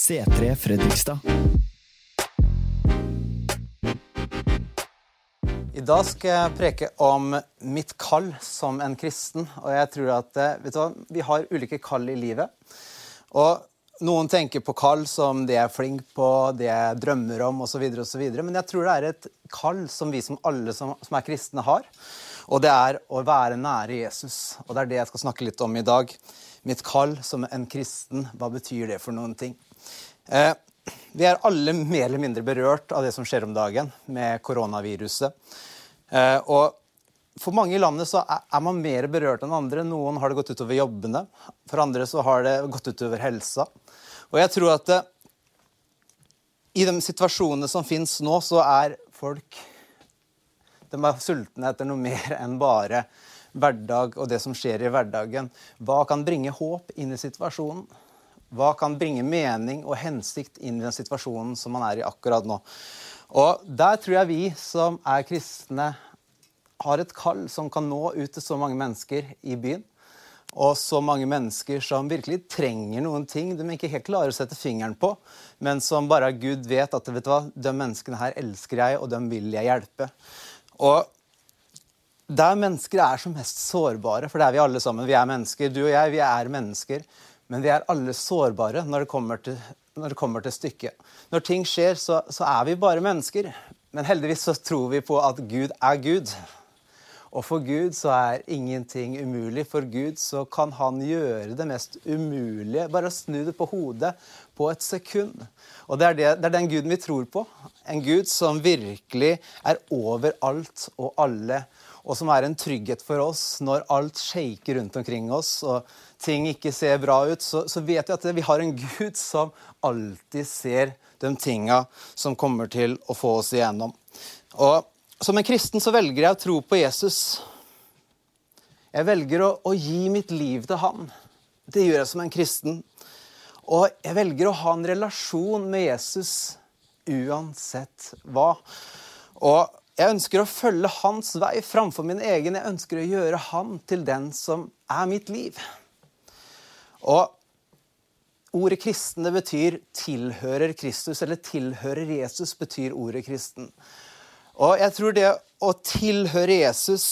C3 Fredrikstad. I dag skal jeg preke om mitt kall som en kristen. Og jeg tror at eh, vet du hva, Vi har ulike kall i livet. Og Noen tenker på kall som det jeg er flink på, det jeg drømmer om osv. Men jeg tror det er et kall som vi som alle som, som er kristne, har. Og det er å være nære Jesus. Og det er det jeg skal snakke litt om i dag. Mitt kall som en kristen, hva betyr det for noen ting? Eh, vi er alle mer eller mindre berørt av det som skjer om dagen med koronaviruset. Eh, og for mange i landet så er man mer berørt enn andre. Noen har det gått utover jobbene. For andre så har det gått utover helsa. Og jeg tror at eh, i de situasjonene som fins nå, så er folk de er sultne etter noe mer enn bare hverdag og det som skjer i hverdagen. Hva kan bringe håp inn i situasjonen? Hva kan bringe mening og hensikt inn i den situasjonen som man er i akkurat nå? Og Der tror jeg vi som er kristne, har et kall som kan nå ut til så mange mennesker i byen og så mange mennesker som virkelig trenger noen ting de ikke helt klarer å sette fingeren på, men som bare Gud vet at vet du hva, de menneskene her elsker jeg, og dem vil jeg hjelpe. Og der mennesker er som mest sårbare, for det er vi alle sammen. Vi er mennesker. Du og jeg, vi er mennesker. Men vi er alle sårbare når det kommer til, det kommer til stykket. Når ting skjer, så, så er vi bare mennesker. Men heldigvis så tror vi på at Gud er Gud. Og for Gud så er ingenting umulig. For Gud så kan han gjøre det mest umulige. Bare snu det på hodet på et sekund. Og det er, det, det er den Guden vi tror på. En Gud som virkelig er over alt og alle. Og som er en trygghet for oss når alt shaker rundt omkring oss og ting ikke ser bra ut. Så, så vet vi at vi har en Gud som alltid ser de tinga som kommer til å få oss igjennom. Og som en kristen så velger jeg å tro på Jesus. Jeg velger å, å, gi mitt liv til han. Det gjør jeg som en kristen. Og jeg velger å ha en relasjon med Jesus uansett hva. Og jeg ønsker å følge hans vei framfor min egen. Jeg ønsker å gjøre han til den som er mitt liv. Og ordet kristen det betyr tilhører Kristus, eller tilhører Jesus betyr ordet kristen. Og jeg tror det å tilhøre Jesus,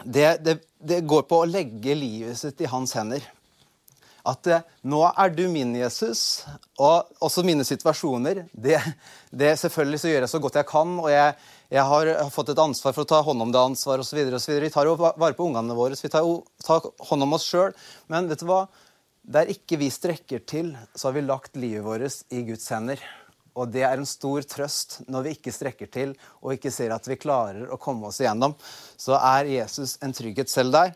det, det, det går på å legge livet sitt i hans hender. At nå er du min Jesus, og også mine situasjoner. Det, det Selvfølgelig så gjør jeg så godt jeg kan, og jeg, jeg har fått et ansvar for å ta hånd om det ansvaret osv. Vi tar jo vare på ungene våre, vi tar, jo, tar hånd om oss sjøl. Men vet du hva? Der ikke vi strekker til, så har vi lagt livet vårt i Guds hender. Og det er en stor trøst når vi ikke strekker til og ikke ser at vi klarer å komme oss igjennom. Så er Jesus en trygghet selv der.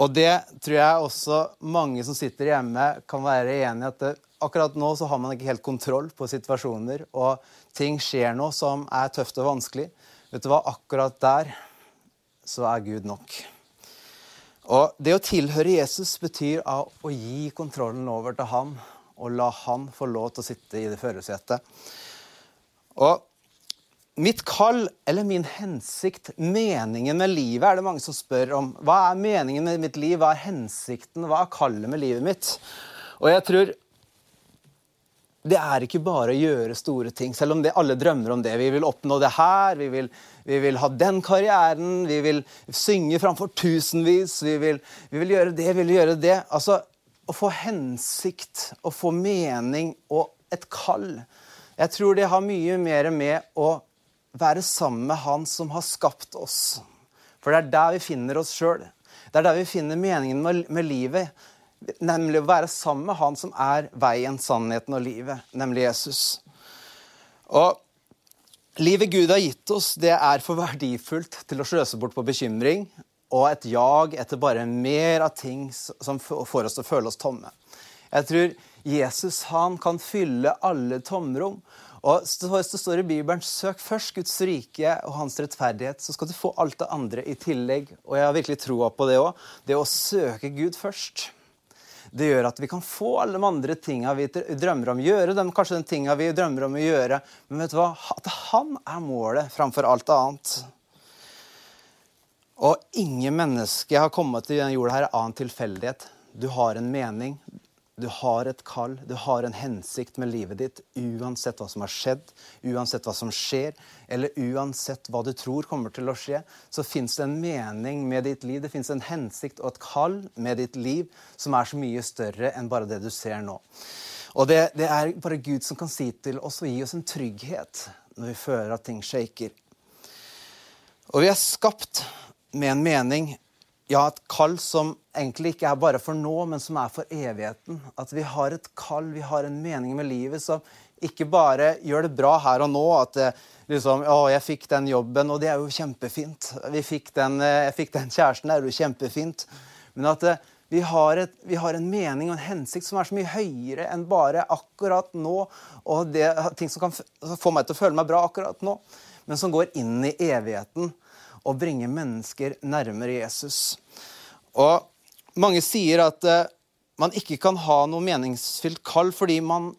Og det tror jeg også mange som sitter hjemme, kan være enig i at det, akkurat nå så har man ikke helt kontroll på situasjoner, og ting skjer nå som er tøft og vanskelig. Vet du hva? Akkurat der så er Gud nok. Og det å tilhøre Jesus betyr å gi kontrollen over til ham og la han få lov til å sitte i det førersetet. Og mitt kall, eller min hensikt, meningen med livet, er det mange som spør om. Hva er meningen med mitt liv? Hva er hensikten? Hva er kallet med livet mitt? Og jeg tror det er ikke bare å gjøre store ting, selv om det, alle drømmer om det. Vi vil oppnå det her, vi vil, vi vil ha den karrieren, vi vil synge framfor tusenvis, vi vil, vi vil gjøre det, vi vil gjøre det. Altså, å få hensikt, å få mening og et kall. Jeg tror det har mye mer med å være sammen med Han som har skapt oss. For det er der vi finner oss sjøl. Det er der vi finner meningen med, med, livet. Nemlig å være sammen med Han som er veien, sannheten og livet, nemlig Jesus. Og livet Gud har gitt oss, det er for verdifullt til å sløse bort på bekymring og et jag etter bare mer av ting som får oss til å føle oss tomme. Jeg tror Jesus han kan fylle alle tomrom. Og Det står i Bibelen søk først Guds rike og hans rettferdighet, så skal du få alt det andre i tillegg. Og jeg har virkelig troa på det òg. Det å søke Gud først. Det gjør at vi kan få alle de andre tinga vi drømmer om å gjøre. De, kanskje den tinga vi drømmer om å gjøre. Men vet du hva? At han er målet framfor alt annet. Og ingen menneske har kommet til denne jorda her av en tilfeldighet. Du har en mening. Du har et kall, du har en hensikt med livet ditt, uansett hva som har skjedd, uansett hva som skjer, eller uansett hva du tror kommer til å skje, så fins det en mening med ditt liv. Det fins en hensikt og et kall med ditt liv som er så mye større enn bare det du ser nå. Og det, det er bare Gud som kan si til oss og gi oss en trygghet når vi føler at ting shaker. Og vi er skapt med en mening ja, et kall som egentlig ikke er bare for nå, men som er for evigheten. At vi har et kall, vi har en mening med livet som ikke bare gjør det bra her og nå. At liksom, å, jeg fikk den jobben, og det er jo kjempefint. Fikk den, eh, jeg fikk den kjæresten, det er jo kjempefint. Men at eh, vi, har et, vi har, en mening og en hensikt som er så mye høyere enn bare akkurat nå. Og det, ting som kan få meg til å føle meg bra akkurat nå, men som går inn i evigheten og bringer mennesker nærmere Jesus. Og mange sier at uh, man ikke kan ha noe meningsfylt kall fordi man,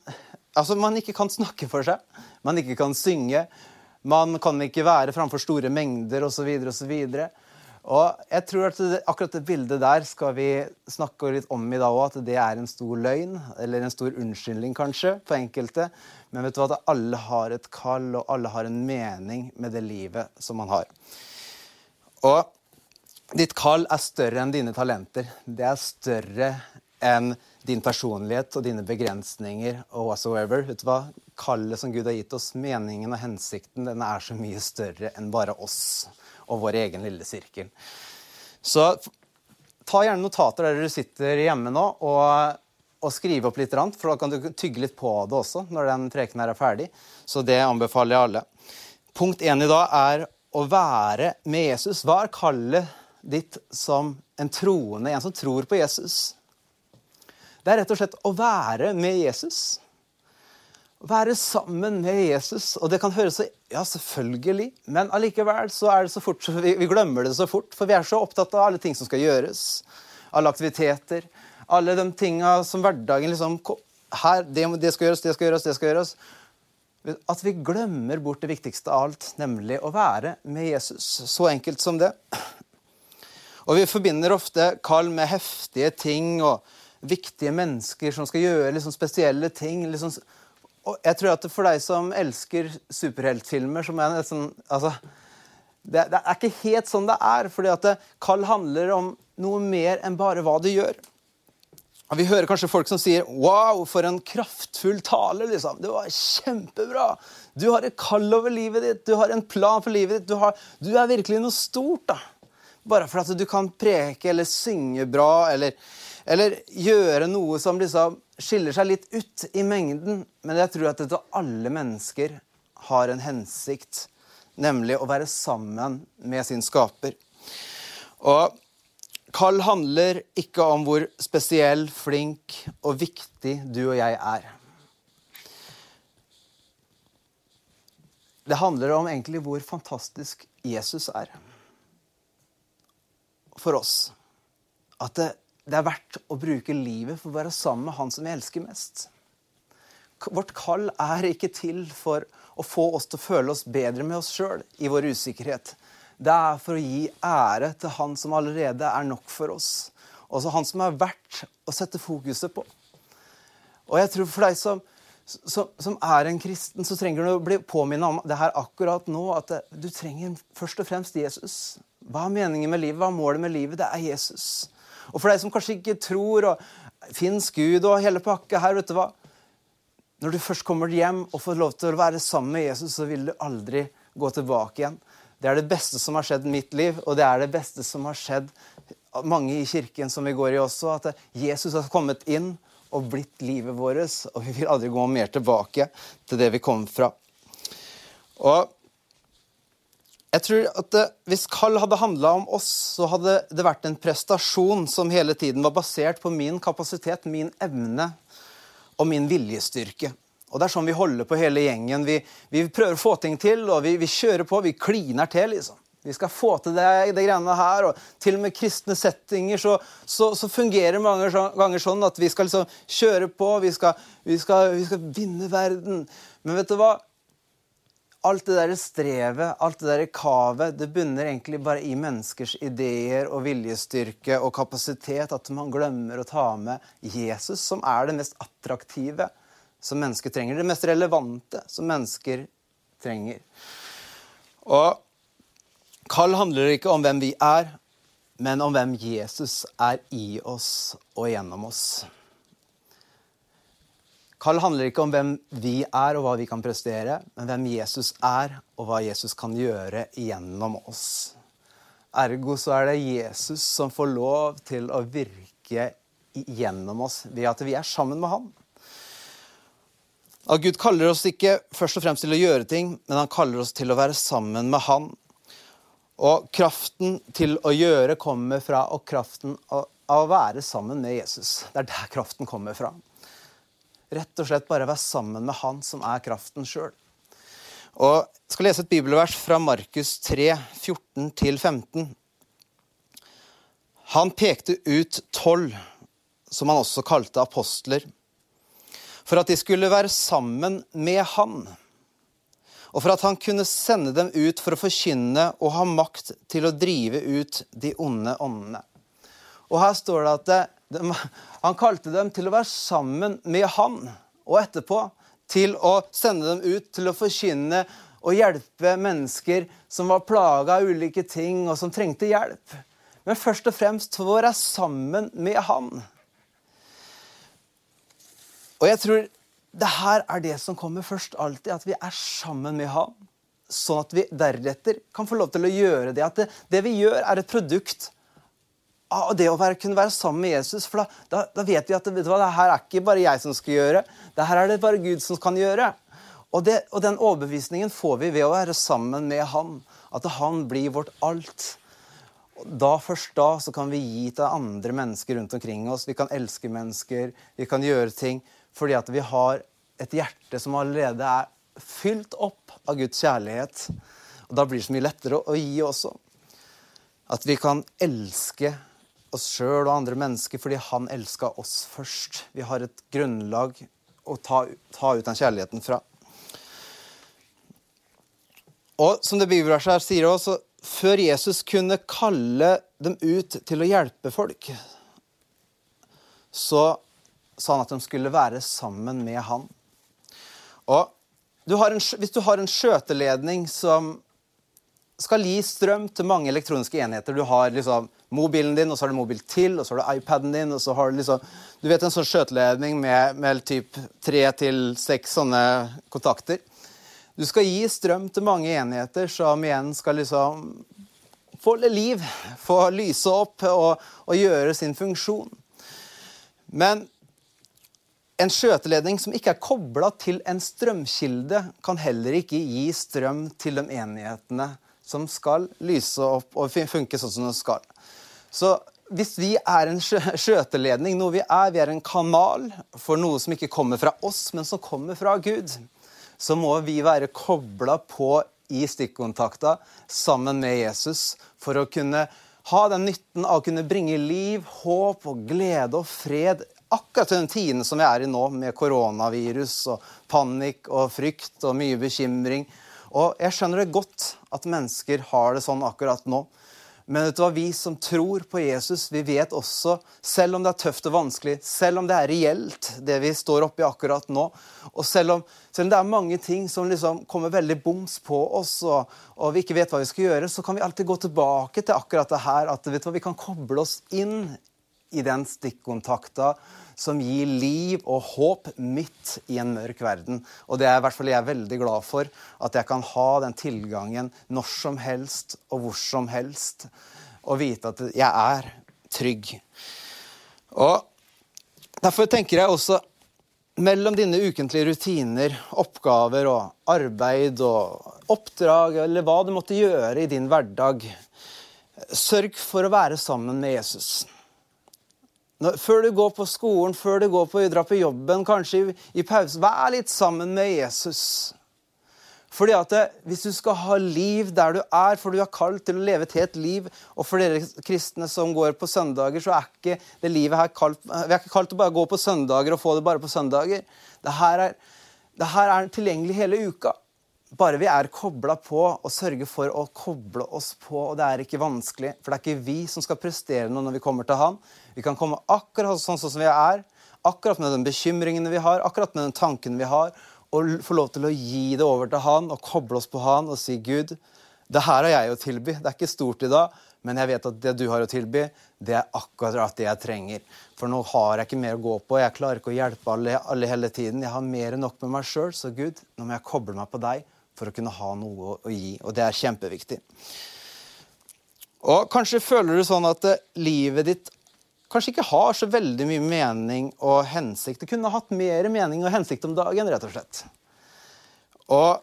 altså man ikke kan snakke for seg, man ikke kan synge, man kan ikke være framfor store mengder osv. osv. Og jeg tror at det, akkurat det bildet der skal vi snakke litt om i dag òg. At det er en stor løgn, eller en stor unnskyldning kanskje, på enkelte. Men vet du hva, at alle har et kall, og alle har en mening med det livet som man har. Og ditt kall er større enn dine talenter. Det er større enn din personlighet og dine begrensninger og whatsoever. Vet du hva? Kallet som Gud har gitt oss, meningen og hensikten, den er så mye større enn bare oss og vår egen lille sirkel. Så ta gjerne notater der du sitter hjemme nå, og, og skriv opp litt, for da kan du tygge litt på det også når den preken er ferdig. Så det anbefaler jeg alle. Punkt én i dag er å være med Jesus. Hva er kallet ditt som en troende, en som tror på Jesus? Det er rett og slett å være med Jesus. Å være sammen med Jesus. Og det kan høres Ja, selvfølgelig. Men allikevel så er det så fort vi, vi glemmer det så fort. For vi er så opptatt av alle ting som skal gjøres. Alle aktiviteter. Alle de tinga som hverdagen liksom her, det, det skal gjøres, det skal gjøres, det skal gjøres. At vi glemmer bort det viktigste av alt, nemlig å være med Jesus. Så enkelt som det. Og vi forbinder ofte kall med heftige ting og viktige mennesker som skal gjøre liksom spesielle ting. Liksom. Og jeg tror at for deg som elsker superheltfilmer, som er nesten altså, det, det, er ikke helt sånn det er. fordi at kall handler om noe mer enn bare hva du gjør. Og Vi hører kanskje folk som sier 'wow, for en kraftfull tale'. liksom. Det var kjempebra. Du har et kall over livet ditt, du har en plan for livet ditt. Du, har, du er virkelig noe stort. da. Bare for at du kan preke eller synge bra eller, eller gjøre noe som liksom skiller seg litt ut i mengden. Men jeg tror at dette, alle mennesker har en hensikt, nemlig å være sammen med sin skaper. Og Kall handler ikke om hvor spesiell, flink og viktig du og jeg er. Det handler om egentlig hvor fantastisk Jesus er for oss. At det, det er verdt å bruke livet for å være sammen med han som vi elsker mest. Vårt kall er ikke til for å få oss til å føle oss bedre med oss sjøl i vår usikkerhet. Det er for å gi ære til Han som allerede er nok for oss. Også Han som er verdt å sette fokuset på. Og jeg tror for deg som, som, som er en kristen, så trenger du å bli påminnet om det her akkurat nå. At du trenger først og fremst Jesus. Hva er meningen med livet? Hva er målet med livet? Det er Jesus. Og for deg som kanskje ikke tror og fins Gud og hele pakka her, vet du hva? Når du først kommer hjem og får lov til å være sammen med Jesus, så vil du aldri gå tilbake igjen. Det er det beste som har skjedd i mitt liv, og det er det beste som har skjedd mange i kirken som vi går i også. At Jesus har kommet inn og blitt livet vårt, og vi vil aldri gå mer tilbake til det vi kom fra. Og jeg tror at det, Hvis kall hadde handla om oss, så hadde det vært en prestasjon som hele tiden var basert på min kapasitet, min evne og min viljestyrke. Og Det er sånn vi holder på hele gjengen. Vi, vi prøver å få ting til, og vi, vi, kjører på. Vi kliner til. liksom. Vi skal få til det, det greiene her. og Til og med kristne settinger så, så, så fungerer det mange ganger sånn at vi skal liksom kjøre på. Vi skal, vi, skal, vi skal vinne verden. Men vet du hva? Alt det der strevet, alt det der kavet, det bunner egentlig bare i menneskers ideer og viljestyrke og kapasitet. At man glemmer å ta med Jesus, som er det mest attraktive som mennesker trenger. Det mest relevante som mennesker trenger. Og kall handler ikke om hvem vi er, men om hvem Jesus er i oss og gjennom oss. Kall handler ikke om hvem vi er og hva vi kan prestere, men hvem Jesus er og hva Jesus kan gjøre gjennom oss. Ergo så er det Jesus som får lov til å virke gjennom oss ved at vi er sammen med ham. At Gud kaller oss ikke først og fremst til å gjøre ting, men han kaller oss til å være sammen med Han. Og kraften til å gjøre kommer fra og kraften av å være sammen med Jesus. Det er der kraften kommer fra. Rett og slett bare være sammen med Han som er kraften sjøl. Jeg skal lese et bibelvers fra Markus 3, 14-15. Han pekte ut tolv, som han også kalte apostler for at de skulle være sammen med han, og for at han kunne sende dem ut for å forkynne og ha makt til å drive ut de onde åndene. Og her står det at han kalte dem til å være sammen med han, og etterpå til å sende dem ut til å forkynne og hjelpe mennesker som var plaga av ulike ting, og som trengte hjelp. Men først og fremst for å være sammen med han. Og jeg tror det her er det som kommer først alltid, at vi er sammen med ham. Sånn at vi deretter kan få lov til å gjøre det. At det, det vi gjør, er et produkt av det å være, kunne være sammen med Jesus. For da, da, da vet vi at vet hva, det her er ikke bare jeg som skal gjøre, det her er det bare Gud som kan gjøre. Og, det, og den overbevisningen får vi ved å være sammen med Han. At han blir vårt alt. Da, Først da så kan vi gi til andre mennesker rundt omkring oss. Vi kan elske mennesker, vi kan gjøre ting fordi at vi har et hjerte som allerede er fylt opp av Guds kjærlighet. Og Da blir det så mye lettere å gi også. At vi kan elske oss sjøl og andre mennesker fordi han elska oss først. Vi har et grunnlag å ta, ta ut den kjærligheten fra. Og som det bibelverset her sier også, før Jesus kunne kalle dem ut til å hjelpe folk, så sa han at de skulle være sammen med han. Og du en, Hvis du har en skjøteledning som skal gi strøm til mange elektroniske enheter Du har liksom mobilen din, og så har du mobil til, og så har du iPaden din og så har Du liksom, du vet en sånn skjøteledning med, med typ tre til seks sånne kontakter. Du skal gi strøm til mange enheter som igjen skal liksom få liv, få lyse opp og, og gjøre sin funksjon. Men en skjøteledning som ikke er kobla til en strømkilde, kan heller ikke gi strøm til de enighetene som skal lyse opp og funke sånn som den skal. Så hvis vi er en skjøteledning, noe vi er, vi er en kanal for noe som ikke kommer fra oss, men som kommer fra Gud, så må vi være kobla på i stikkontakta sammen med Jesus for å kunne ha den nytten av å kunne bringe liv, håp og glede og fred akkurat den tiden som vi er i nå, med koronavirus og panikk og frykt og mye bekymring. Og jeg skjønner det godt at mennesker har det sånn akkurat nå. Men vet du hva, vi som tror på Jesus, vi vet også, selv om det er tøft og vanskelig, selv om det er reelt, det vi står oppi akkurat nå, og selv om, selv om det er mange ting som liksom kommer veldig boms på oss, og, og, vi ikke vet hva vi skal gjøre, så kan vi alltid gå tilbake til akkurat det her, at hva, vi kan koble oss inn i den stikkontakta som gir liv og håp midt i en mørk verden. Og det er i hvert fall jeg veldig glad for, at jeg kan ha den tilgangen når som helst og hvor som helst, og vite at jeg er trygg. Og Derfor tenker jeg også mellom dine ukentlige rutiner, oppgaver og arbeid og oppdrag, eller hva du måtte gjøre i din hverdag, sørg for å være sammen med Jesus. Før du går på skolen, før du går på, drar på jobben, kanskje i, i pause, vær litt sammen med Jesus. Fordi at det, Hvis du skal ha liv der du er, for du er kalt til å leve et helt liv Og for dere kristne som går på søndager, så er ikke det livet her kalt Vi er ikke kalt til å bare gå på søndager og få det bare på søndager. Det er, det her er tilgjengelig hele uka. bare vi er kobla på og sørger for å koble oss på, og det er ikke vanskelig, for det er ikke vi som skal prestere noe når vi kommer til Han. Vi kan komme akkurat sånn som vi er, akkurat med den bekymringene vi har, akkurat med den tanken vi har, og få lov til å gi det over til Han og koble oss på Han og si Gud, det her har jeg å tilby. Det er ikke stort i dag, men jeg vet at det du har å tilby, det er akkurat det jeg trenger. For nå har jeg ikke mer å gå på. Jeg klarer ikke å hjelpe alle, alle hele tiden. Jeg har mer enn nok med meg sjøl, så Gud, nå må jeg koble meg på deg for å kunne ha noe å gi. Og det er kjempeviktig. Og kanskje føler du sånn at eh, livet ditt kanskje ikke har så veldig mye mening og hensikt. Det kunne hatt mer mening og hensikt om dagen, rett og slett. Og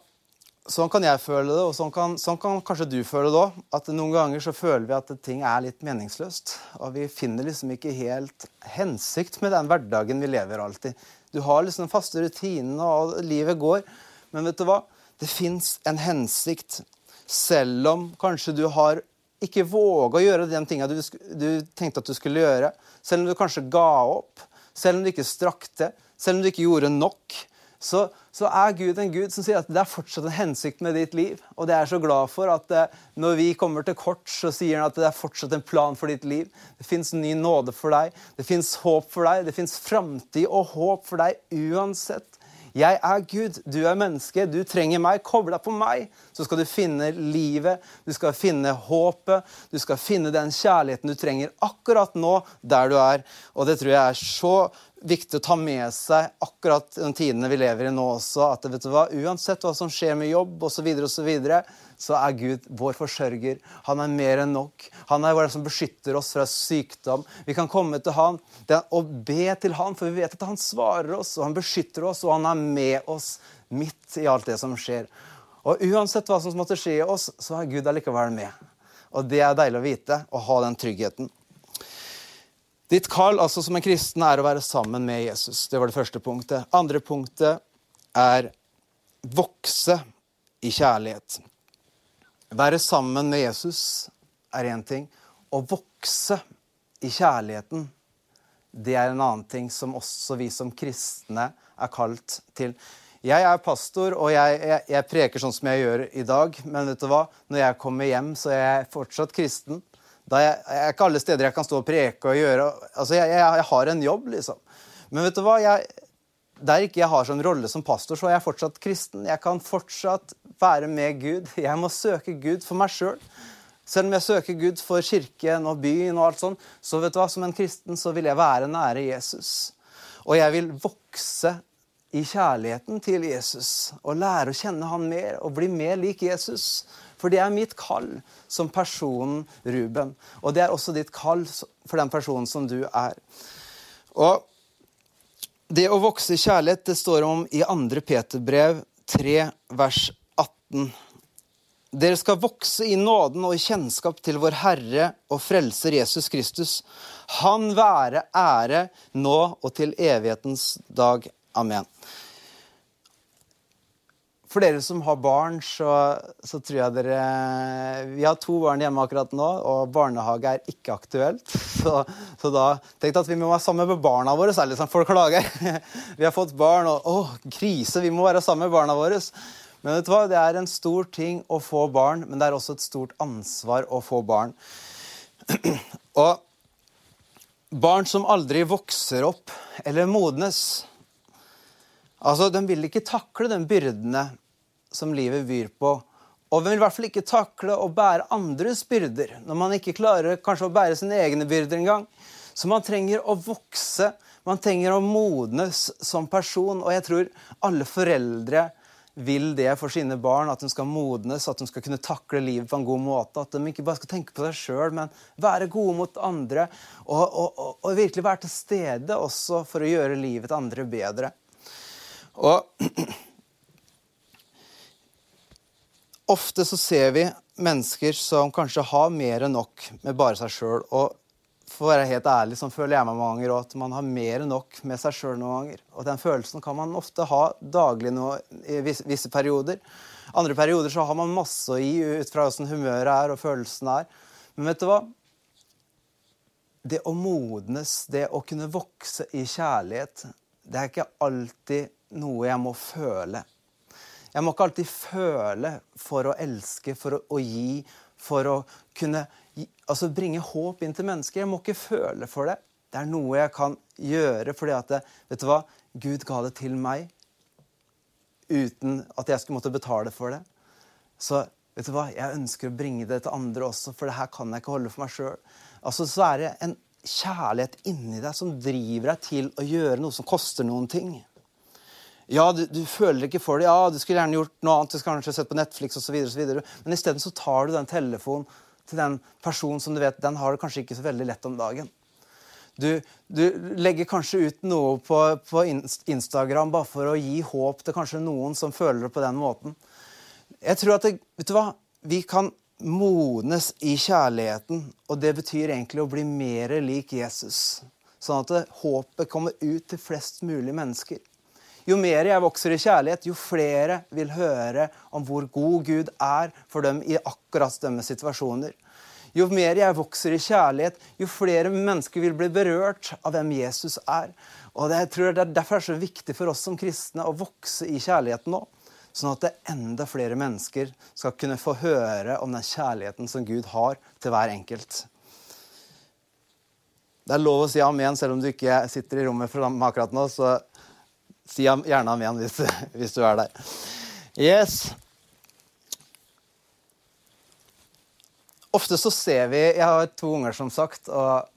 sånn kan jeg føle det, og sånn kan, sånn kan kanskje du føle det òg. At noen ganger så føler vi at ting er litt meningsløst. Og vi finner liksom ikke helt hensikt med den hverdagen vi lever alltid. Du har liksom den faste rutinene, og livet går. Men vet du hva? Det fins en hensikt. Selv om kanskje du har ikke våga å gjøre den tinga du, du tenkte at du skulle gjøre. Selv om du kanskje ga opp. Selv om du ikke strakte. Selv om du ikke gjorde nok så, så, er Gud en Gud som sier at det er fortsatt en hensikt med ditt liv. Og det er jeg så glad for at eh, når vi kommer til kort, så sier han at det er fortsatt en plan for ditt liv. Det fins ny nåde for deg, det fins håp for deg, det fins framtid og håp for deg uansett. Jeg er Gud, du er menneske, du trenger meg. Koble deg på meg, så skal du finne livet, du skal finne håpet, du skal finne den kjærligheten du trenger akkurat nå, der du er. Og det tror jeg er så viktig å ta med seg akkurat de tidene vi lever i nå også. At vet du hva, uansett hva som skjer med jobb osv., så, videre, og så, videre, så er Gud vår forsørger. Han er mer enn nok. Han er vår som beskytter oss fra sykdom. Vi kan komme til han og be til han, for vi vet at han svarer oss, og han beskytter oss, og han er med oss midt i alt det som skjer. Og uansett hva som måtte skje i oss, så er Gud allikevel med. Og det er deilig å vite, å ha den tryggheten. Ditt kall altså som en kristen er å være sammen med Jesus. Det var det første punktet. Andre punktet er vokse i kjærlighet. Være sammen med Jesus er én ting. Å vokse i kjærligheten, det er en annen ting som også vi som kristne er kalt til. Jeg er pastor, og jeg, jeg, jeg preker sånn som jeg gjør i dag. Men vet du hva? når jeg kommer hjem, så er jeg fortsatt kristen. Da jeg, jeg er ikke alle steder jeg kan stå og preke og gjøre Altså, jeg, jeg, jeg har en jobb, liksom. Men vet du hva? Jeg, der ikke jeg har sånn rolle som pastor, så er jeg fortsatt kristen. Jeg kan fortsatt være med Gud. Jeg må søke Gud for meg sjøl. Selv. om jeg søker Gud for kirken og byen, og alt sånt, så vet du hva, som en kristen så vil jeg være nære Jesus. Og jeg vil vokse i kjærligheten til Jesus og lære å kjenne han mer og bli mer lik Jesus. For det er mitt kall som personen Ruben. Og det er også ditt kall for den personen som du er. Og det å vokse i kjærlighet, det står om i 2. Peterbrev 3, vers 18. Dere skal vokse i nåden og i kjennskap til vår Herre og Frelser Jesus Kristus. Han være ære nå og til evighetens dag. Amen. For dere som har barn, så, så, tror jeg dere Vi har to barn hjemme akkurat nå, og barnehage er ikke aktuelt. Så, så da tenkte jeg at vi må være sammen med barna våre, så er det liksom folk klager. Vi har fått barn, og å, krise, vi må være sammen med barna våre. Men vet du hva? det er en stor ting å få barn, men det er også et stort ansvar å få barn. Og barn som aldri vokser opp eller modnes Altså, De vil ikke takle de byrdene som livet byr på. Og de vil i hvert fall ikke takle å bære andres byrder når man ikke klarer kanskje å bære sine egne byrder engang. Så man trenger å vokse, man trenger å modnes som person. Og jeg tror alle foreldre vil det for sine barn, at de skal modnes, at de skal kunne takle livet på en god måte. At de ikke bare skal tenke på seg sjøl, men være gode mot andre. Og, og, og, og virkelig være til stede også for å gjøre livet til andre bedre. Og ofte så ser vi mennesker som kanskje har mer enn nok med bare seg sjøl. Og for å være helt ærlig, så føler jeg meg mange ganger at man har mer enn nok med seg sjøl noen ganger. Og den følelsen kan man ofte ha daglig nå, i visse, perioder. Andre perioder så har man masse å gi ut fra hvordan humøret er og følelsen er. Men vet du hva? Det å modnes, det å kunne vokse i kjærlighet, det er ikke alltid noe jeg må føle. Jeg må ikke alltid føle for å elske, for å, å gi, for å kunne gi, altså bringe håp inn til mennesker. Jeg må ikke føle for det. Det er noe jeg kan gjøre fordi at det, Vet du hva? Gud ga det til meg uten at jeg skulle måtte betale for det. Så vet du hva? jeg ønsker å bringe det til andre også, for det her kan jeg ikke holde for meg sjøl. Altså, så er det en kjærlighet inni deg som driver deg til å gjøre noe som koster noen ting. Ja, du, du, føler ikke for det. Ja, du skulle gjerne gjort noe annet. Du skulle kanskje sett på Netflix osv. Men isteden så tar du den telefonen til den personen som du vet den har det kanskje ikke så veldig lett om dagen. Du, du legger kanskje ut noe på, på, Instagram bare for å gi håp til kanskje noen som føler det på den måten. Jeg tror at det, vet du hva? Vi kan modnes i kjærligheten, og det betyr egentlig å bli mer lik Jesus. Sånn at håpet kommer ut til flest mulig mennesker. Jo mer jeg vokser i kjærlighet, jo flere vil høre om hvor god Gud er for dem i akkurat deres situasjoner. Jo mer jeg vokser i kjærlighet, jo flere mennesker vil bli berørt av hvem Jesus er. Og det, jeg tror det er Derfor er det så viktig for oss som kristne å vokse i kjærligheten nå. Sånn at det enda flere mennesker skal kunne få høre om den kjærligheten som Gud har til hver enkelt. Det er lov å si amen selv om du ikke sitter i rommet for akkurat nå. så Si gjerne amen hvis, hvis du er der. Yes. Ofte så ser vi Jeg har to unger, som sagt. og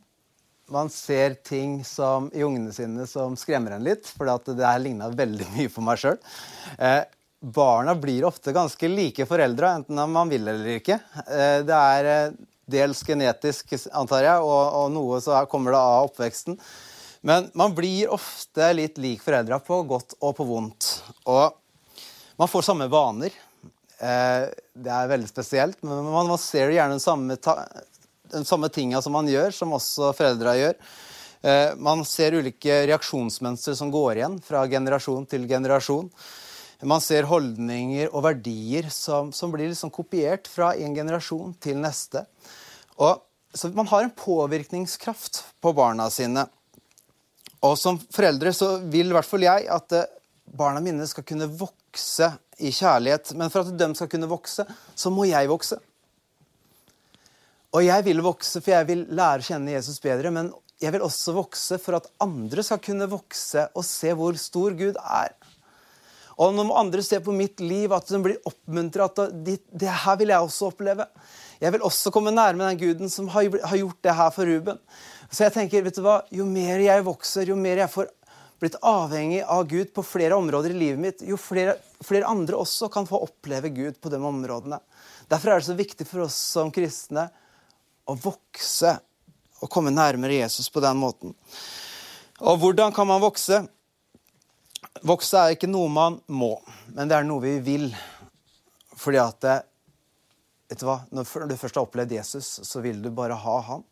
man ser ting som, i ungene sine som skremmer en litt, for det har ligna veldig mye på meg sjøl. Eh, barna blir ofte ganske like foreldra, enten man vil eller ikke. Eh, det er eh, dels genetisk, antar jeg, og, og noe så kommer det av oppveksten. Men man blir ofte litt lik foreldra på godt og på vondt. Og man får samme vaner. Eh, det er veldig spesielt, men man, ser gjerne den samme, den samme tinga som man gjør, som også foreldra gjør. Eh, man ser ulike reaksjonsmønstre som går igjen fra generasjon til generasjon. Man ser holdninger og verdier som, som blir liksom kopiert fra en generasjon til neste. Og, så man har en påvirkningskraft på barna sine. Og som foreldre så vil i hvert fall jeg at eh, barna mine skal kunne vokse i kjærlighet. Men for at de skal kunne vokse, så må jeg vokse. Og jeg vil vokse, for jeg vil lære å kjenne Jesus bedre. Men jeg vil også vokse for at andre skal kunne vokse og se hvor stor Gud er. Og når andre ser på mitt liv, at de blir oppmuntra, at det, det, her vil jeg også oppleve. Jeg vil også komme nærme den guden som har, gjort det her for Ruben. Så jeg tenker, vet du hva, Jo mer jeg vokser, jo mer jeg får blitt avhengig av Gud på flere områder i livet mitt, jo flere, flere, andre også kan få oppleve Gud på de områdene. Derfor er det så viktig for oss som kristne å vokse og komme nærmere Jesus på den måten. Og hvordan kan man vokse? Vokse er ikke noe man må, men det er noe vi vil. Fordi at vet du hva, Når du først har opplevd Jesus, så vil du bare ha han.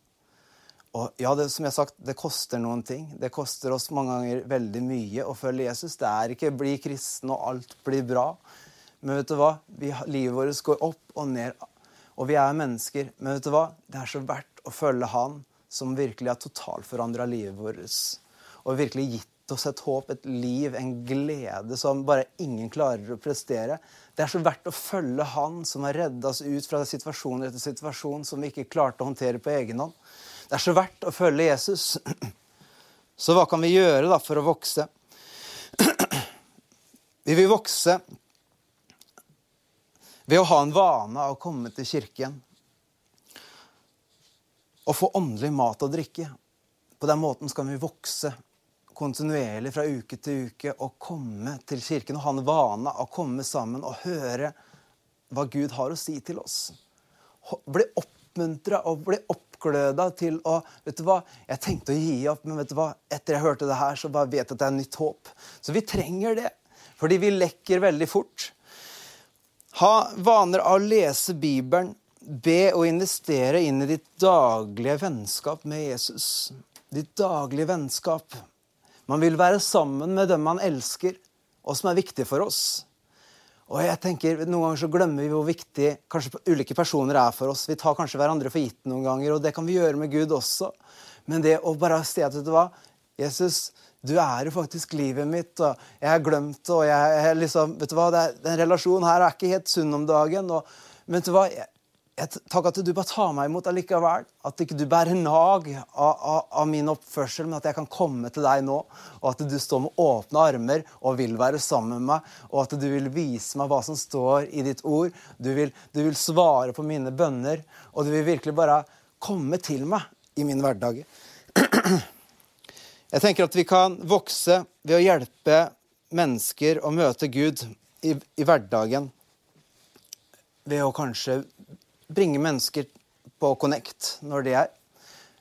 Og ja, det, som jeg har sagt, det koster noen ting. Det koster oss mange ganger veldig mye å følge Jesus. Det er ikke 'bli kristen og alt blir bra'. Men vet du hva? Vi, livet vårt går opp og ned, og vi er mennesker. Men vet du hva? Det er så verdt å følge Han som virkelig har totalforandra livet vårt. Og virkelig gitt oss et håp, et liv, en glede som bare ingen klarer å prestere. Det er så verdt å følge Han som har redda oss ut fra situasjon etter situasjon som vi ikke klarte å håndtere på egen hånd. Det er så verdt å følge Jesus. Så hva kan vi gjøre da for å vokse? Vi vil vokse ved å ha en vane av å komme til kirken og få åndelig mat og drikke. På den måten skal vi vokse kontinuerlig fra uke til uke og komme til kirken og ha en vane av å komme sammen og høre hva Gud har å si til oss. Bli oppmuntra og bli oppmuntra oppgløda til å Vet du hva, jeg tenkte å gi opp, men vet du hva, etter jeg hørte det her, så bare vet jeg at det er nytt håp. Så vi trenger det, fordi vi lekker veldig fort. Ha vaner av å lese Bibelen. Be og investere inn i ditt daglige vennskap med Jesus. Ditt daglige vennskap. Man vil være sammen med dem man elsker, og som er viktig for oss. Og jeg tenker, Noen ganger så glemmer vi hvor viktig kanskje ulike personer er for oss. Vi tar kanskje hverandre for gitt noen ganger, og det kan vi gjøre med Gud også. Men det å bare si at vet du hva, Jesus, Du er jo faktisk livet mitt, og jeg har glemt og jeg, jeg liksom, vet du hva, det, Den relasjonen her er ikke helt sunn om dagen. og vet du hva, jeg, Takk at du bare tar meg imot allikevel. At ikke du bærer nag av, av, av, min oppførsel, men at jeg kan komme til deg nå. Og at du står med åpne armer og vil være sammen med meg. Og at du vil vise meg hva som står i ditt ord. Du vil, du vil svare på mine bønner. Og du vil virkelig bare komme til meg i min hverdag. Jeg tenker at vi kan vokse ved å hjelpe mennesker å møte Gud i, i hverdagen. Ved å kanskje bringe mennesker på Connect når det er.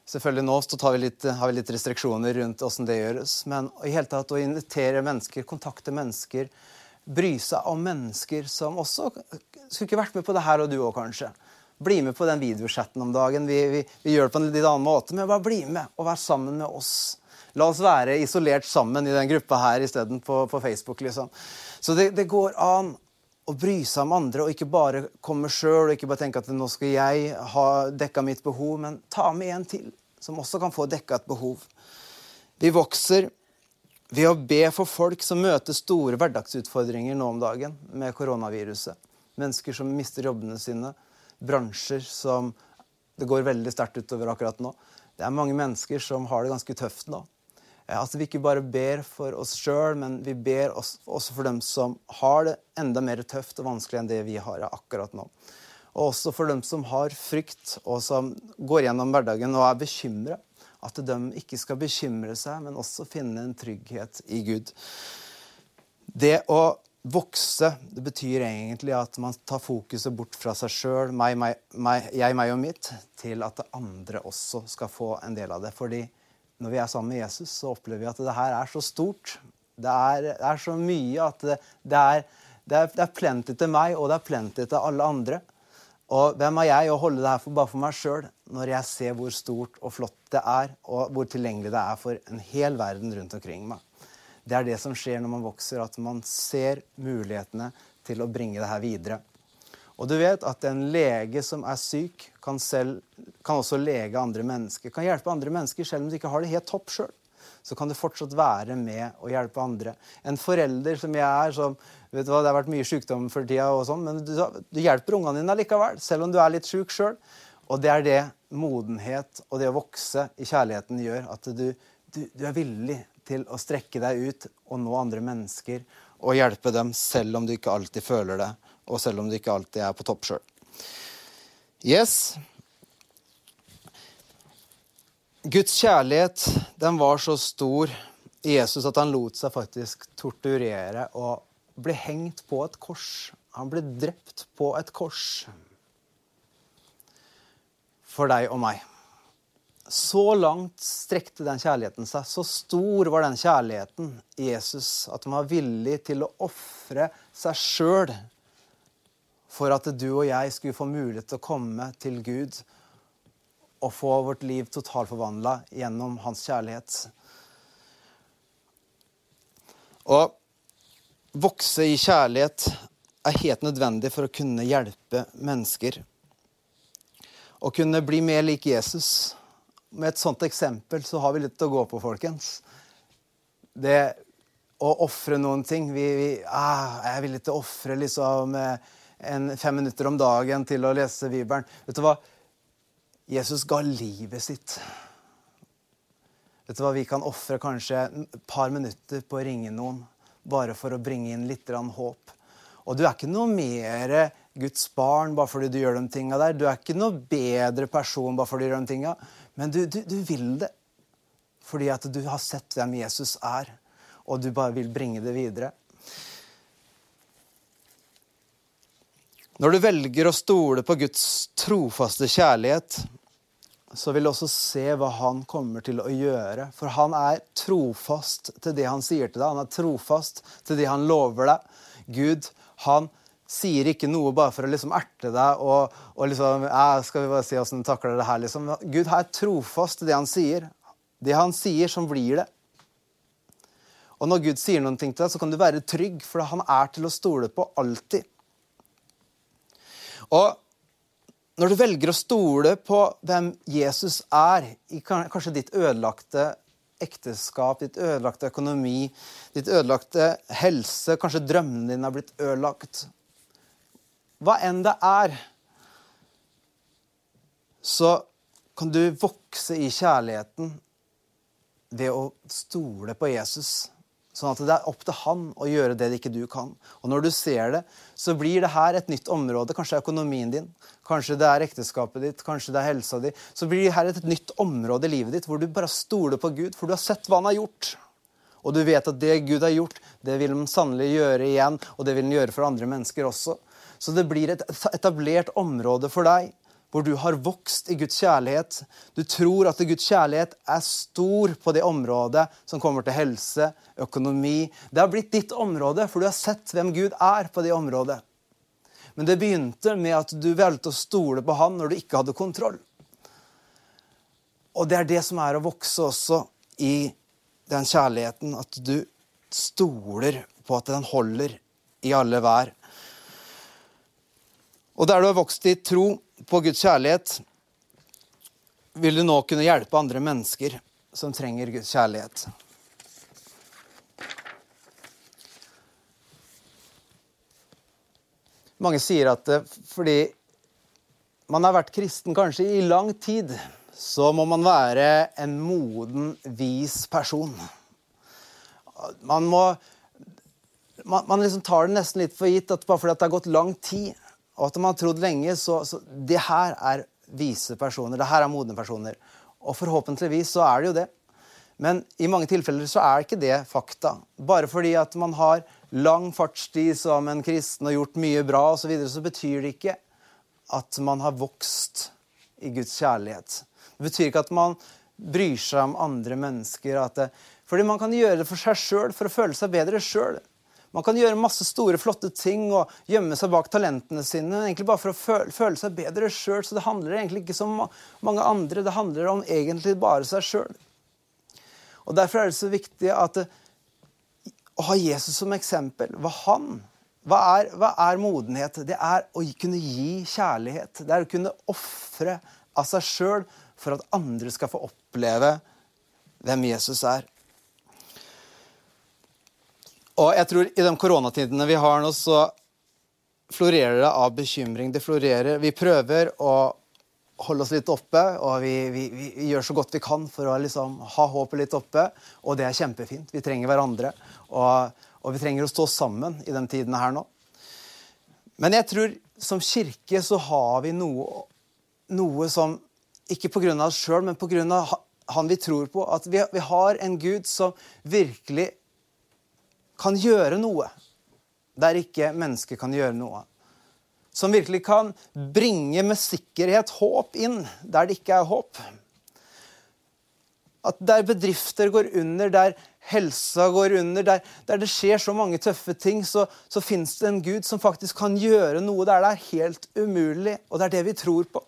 Selvfølgelig nå så vi litt, har vi litt restriksjoner rundt åssen det gjøres. Men i hele tatt å invitere mennesker, kontakte mennesker, bry seg om mennesker som også skulle ikke vært med på det her, og du òg, kanskje. Bli med på den videochatten om dagen. Vi, vi, vi, gjør det på en litt annen måte, men bare bli med og vær sammen med oss. La oss være isolert sammen i den gruppa her isteden på, på Facebook. liksom. Så det, det, går an å bry seg om andre og ikke bare komme sjøl og ikke bare tenke at nå skal jeg ha dekka mitt behov, men ta med en til som også kan få dekka et behov. Vi vokser ved å be for folk som møter store hverdagsutfordringer nå om dagen med koronaviruset. Mennesker som mister jobbene sine, bransjer som det går veldig sterkt utover akkurat nå. Det er mange mennesker som har det ganske tøft nå. At vi ikke bare ber for oss sjøl, men vi ber også for dem som har det enda mer tøft og vanskelig enn det vi har akkurat nå. Og også for dem som har frykt, og som går gjennom hverdagen og er bekymra. At de ikke skal bekymre seg, men også finne en trygghet i Gud. Det å vokse det betyr egentlig at man tar fokuset bort fra seg sjøl, jeg, meg og mitt, til at andre også skal få en del av det. Fordi når vi er sammen med Jesus, så opplever vi at det her er så stort. Det er, det er så mye at det, det, er, det, er, er plenty til meg, og det er plenty til alle andre. Og hvem er jeg å holde det her for bare for meg sjøl, når jeg ser hvor stort og flott det er, og hvor tilgjengelig det er for en hel verden rundt omkring meg. Det er det som skjer når man vokser, at man ser mulighetene til å bringe det her videre. Og du vet at en lege som er syk, kan, selv, kan også lege andre mennesker. Kan hjelpe andre mennesker selv om de ikke har det helt topp sjøl. Så kan du fortsatt være med og hjelpe andre. En forelder som jeg er, som vet du hva, Det har vært mye sykdom for tida, og sånn, men du, du hjelper ungene dine likevel, selv om du er litt sjuk sjøl. Og det er det modenhet og det å vokse i kjærligheten gjør. At du, du, du er villig til å strekke deg ut og nå andre mennesker og hjelpe dem selv om du ikke alltid føler det og selv om du ikke alltid er på topp sjøl. Yes. Guds kjærlighet den var så stor i Jesus at han lot seg faktisk torturere og ble hengt på et kors. Han ble drept på et kors for deg og meg. Så langt strekte den kjærligheten seg. Så stor var den kjærligheten i Jesus at han var villig til å ofre seg sjøl for at du og jeg skulle få mulighet til å komme til Gud og få vårt liv totalforvandla gjennom hans kjærlighet. Å vokse i kjærlighet er helt nødvendig for å kunne hjelpe mennesker. Å kunne bli mer lik Jesus. Med et sånt eksempel så har vi litt å gå på, folkens. Det å ofre noen ting vi, vi, ah, Jeg er villig til å ofre liksom eh, fem minutter om dagen til å lese Bibelen. Vet du hva? Jesus ga livet sitt. Vet du hva? Vi kan ofre kanskje et par minutter på å ringe noen bare for å bringe inn litt håp. Og du er ikke noe mer Guds barn bare fordi du gjør de tinga der. Du er ikke noe bedre person bare fordi du gjør de tinga. Men du, du, du vil det fordi at du har sett hvem Jesus er, og du bare vil bringe det videre. Når du velger å stole på Guds trofaste kjærlighet, så vil du også se hva han kommer til å gjøre. For han er trofast til det han sier til deg. Han er trofast til det han lover deg. Gud, han sier ikke noe bare for å liksom erte deg og, og liksom ja, Skal vi bare si åssen du takler det her, liksom. Gud er trofast i det han sier. Det han sier, som blir det. Og når Gud sier noe til deg, så kan du være trygg, for han er til å stole på alltid. Og når du velger å stole på hvem Jesus er i kanskje ditt ødelagte ekteskap, ditt ødelagte økonomi, ditt ødelagte helse, kanskje drømmene dine har blitt ødelagt. Hva enn det er, så kan du vokse i kjærligheten ved å stole på Jesus. Sånn at det er opp til han å gjøre det ikke du kan. Og når du ser det, så blir det her et nytt område. Kanskje det er økonomien din, kanskje det er ekteskapet ditt, kanskje det er helsa di. Så blir det her et nytt område i livet ditt hvor du bare stoler på Gud, for du har sett hva han har gjort. Og du vet at det Gud har gjort, det vil han sannelig gjøre igjen, og det vil han gjøre for andre mennesker også. Så det blir et etablert område for deg hvor du har vokst i Guds kjærlighet. Du tror at Guds kjærlighet er stor på det området som kommer til helse, økonomi. Det har blitt ditt område, for du har sett hvem Gud er på det området. Men det begynte med at du valgte å stole på Han når du ikke hadde kontroll. Og det er det som er å vokse også i den kjærligheten, at du stoler på at den holder i alle vær. Og der du har vokst i tro, på Guds kjærlighet, vil du nå kunne hjelpe andre mennesker som trenger Guds kjærlighet. Mange sier at fordi man har vært kristen kanskje i lang tid, så må man være en moden, vis person. Man må man, man liksom tar det nesten litt for gitt at bare fordi det har gått lang tid, og at man har trodd lenge, så, så Det her er vise personer. Det her er modne personer. Og forhåpentligvis så er det jo det. Men i mange tilfeller så er ikke det fakta. Bare fordi at man har lang fartstid som en kristen og gjort mye bra osv., så, videre, så betyr det ikke at man har vokst i Guds kjærlighet. Det betyr ikke at man bryr seg om andre mennesker. Det, fordi man kan gjøre det for seg sjøl, for å føle seg bedre sjøl. Man kan gjøre masse store, flotte ting og gjemme seg bak talentene sine egentlig bare for å føle, seg bedre sjøl. Så det handler egentlig ikke som mange andre. Det handler om egentlig bare seg sjøl. Og Derfor er det så viktig at, å ha Jesus som eksempel. Hva han hva er, hva er, modenhet? Det er å kunne gi kjærlighet. Det er å kunne ofre av seg sjøl for at andre skal få oppleve hvem Jesus er. Og jeg tror i de koronatidene vi har nå, så florerer det av bekymring. Det florerer. Vi prøver å holde oss litt oppe, og vi, vi, vi gjør så godt vi kan for å liksom ha håpet litt oppe. Og det er kjempefint. Vi trenger hverandre. Og, og vi trenger å stå sammen i de tidene her nå. Men jeg tror som kirke så har vi noe, noe som Ikke pga. oss sjøl, men pga. han vi tror på. At vi, vi har en Gud som virkelig kan gjøre noe der ikke mennesket kan gjøre noe. Som virkelig kan bringe med sikkerhet håp inn der det ikke er håp. At der bedrifter går under, der helsa går under, der, der det skjer så mange tøffe ting, så, så fins det en Gud som faktisk kan gjøre noe der det er helt umulig. Og det er det vi tror på.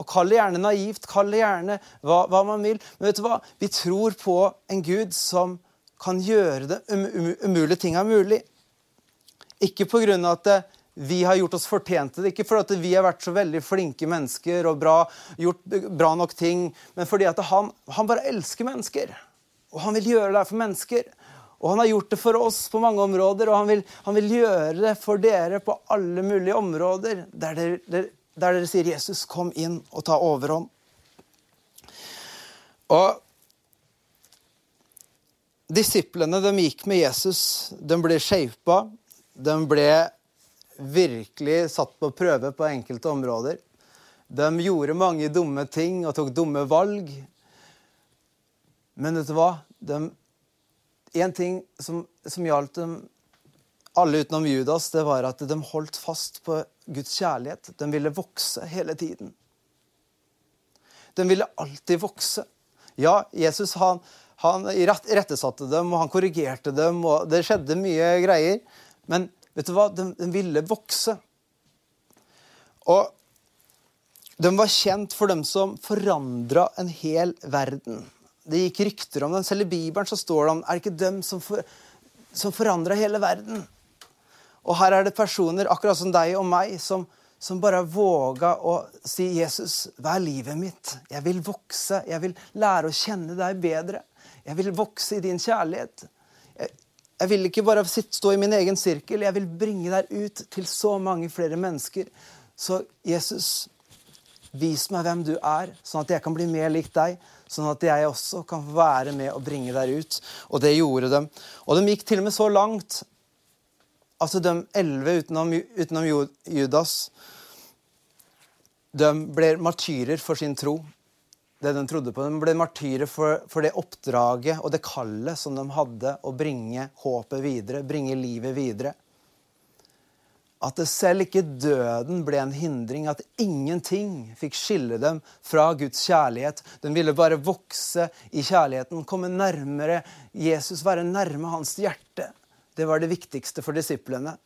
Og Kall det gjerne naivt, kall det gjerne hva, hva man vil. Men vet du hva? Vi tror på en Gud som kan gjøre det um, um, umulige tinga mulig. Ikke pga. at eh, vi har gjort oss fortjente det, ikke fordi vi har vært så veldig flinke mennesker og bra, gjort bra nok ting, men fordi han, han bare elsker mennesker. Og han vil gjøre det for mennesker. Og han har gjort det for oss på mange områder, og han vil, han vil gjøre det for dere på alle mulige områder der dere, der, der dere sier 'Jesus, kom inn og ta overhånd'. Og Disiplene de gikk med Jesus. De ble shapa. De ble virkelig satt på prøve på enkelte områder. De gjorde mange dumme ting og tok dumme valg. Men vet du hva? De, en ting som, som gjaldt dem alle utenom Judas, det var at de holdt fast på Guds kjærlighet. De ville vokse hele tiden. De ville alltid vokse. Ja, Jesus han, han rettesatte dem, og han korrigerte dem, og det skjedde mye greier. Men vet du hva? De, de ville vokse. Og de var kjent for dem som forandra en hel verden. Det gikk rykter om dem. Selv i Bibelen så står det om er det ikke dem som, for, som forandra hele verden. Og her er det personer, akkurat som deg og meg, som, som bare våga å si 'Jesus, vær livet mitt. Jeg vil vokse. Jeg vil lære å kjenne deg bedre.' Jeg vil vokse i din kjærlighet. Jeg, jeg vil ikke bare sitte, stå i min egen sirkel. Jeg vil bringe deg ut til så mange flere mennesker. Så Jesus, vis meg hvem du er, sånn at jeg kan bli mer lik deg. Sånn at jeg også kan være med og bringe deg ut. Og det gjorde de. Og de gikk til og med så langt Altså de elleve utenom, utenom Judas de ble martyrer for sin tro, det de trodde på. De ble martyrer for, for, det oppdraget og det kallet som de hadde å bringe håpet videre, bringe livet videre. At det selv ikke døden ble en hindring, at ingenting fikk skille dem fra Guds kjærlighet. De ville bare vokse i kjærligheten, komme nærmere Jesus, være nærme hans hjerte. Det var det viktigste for disiplene.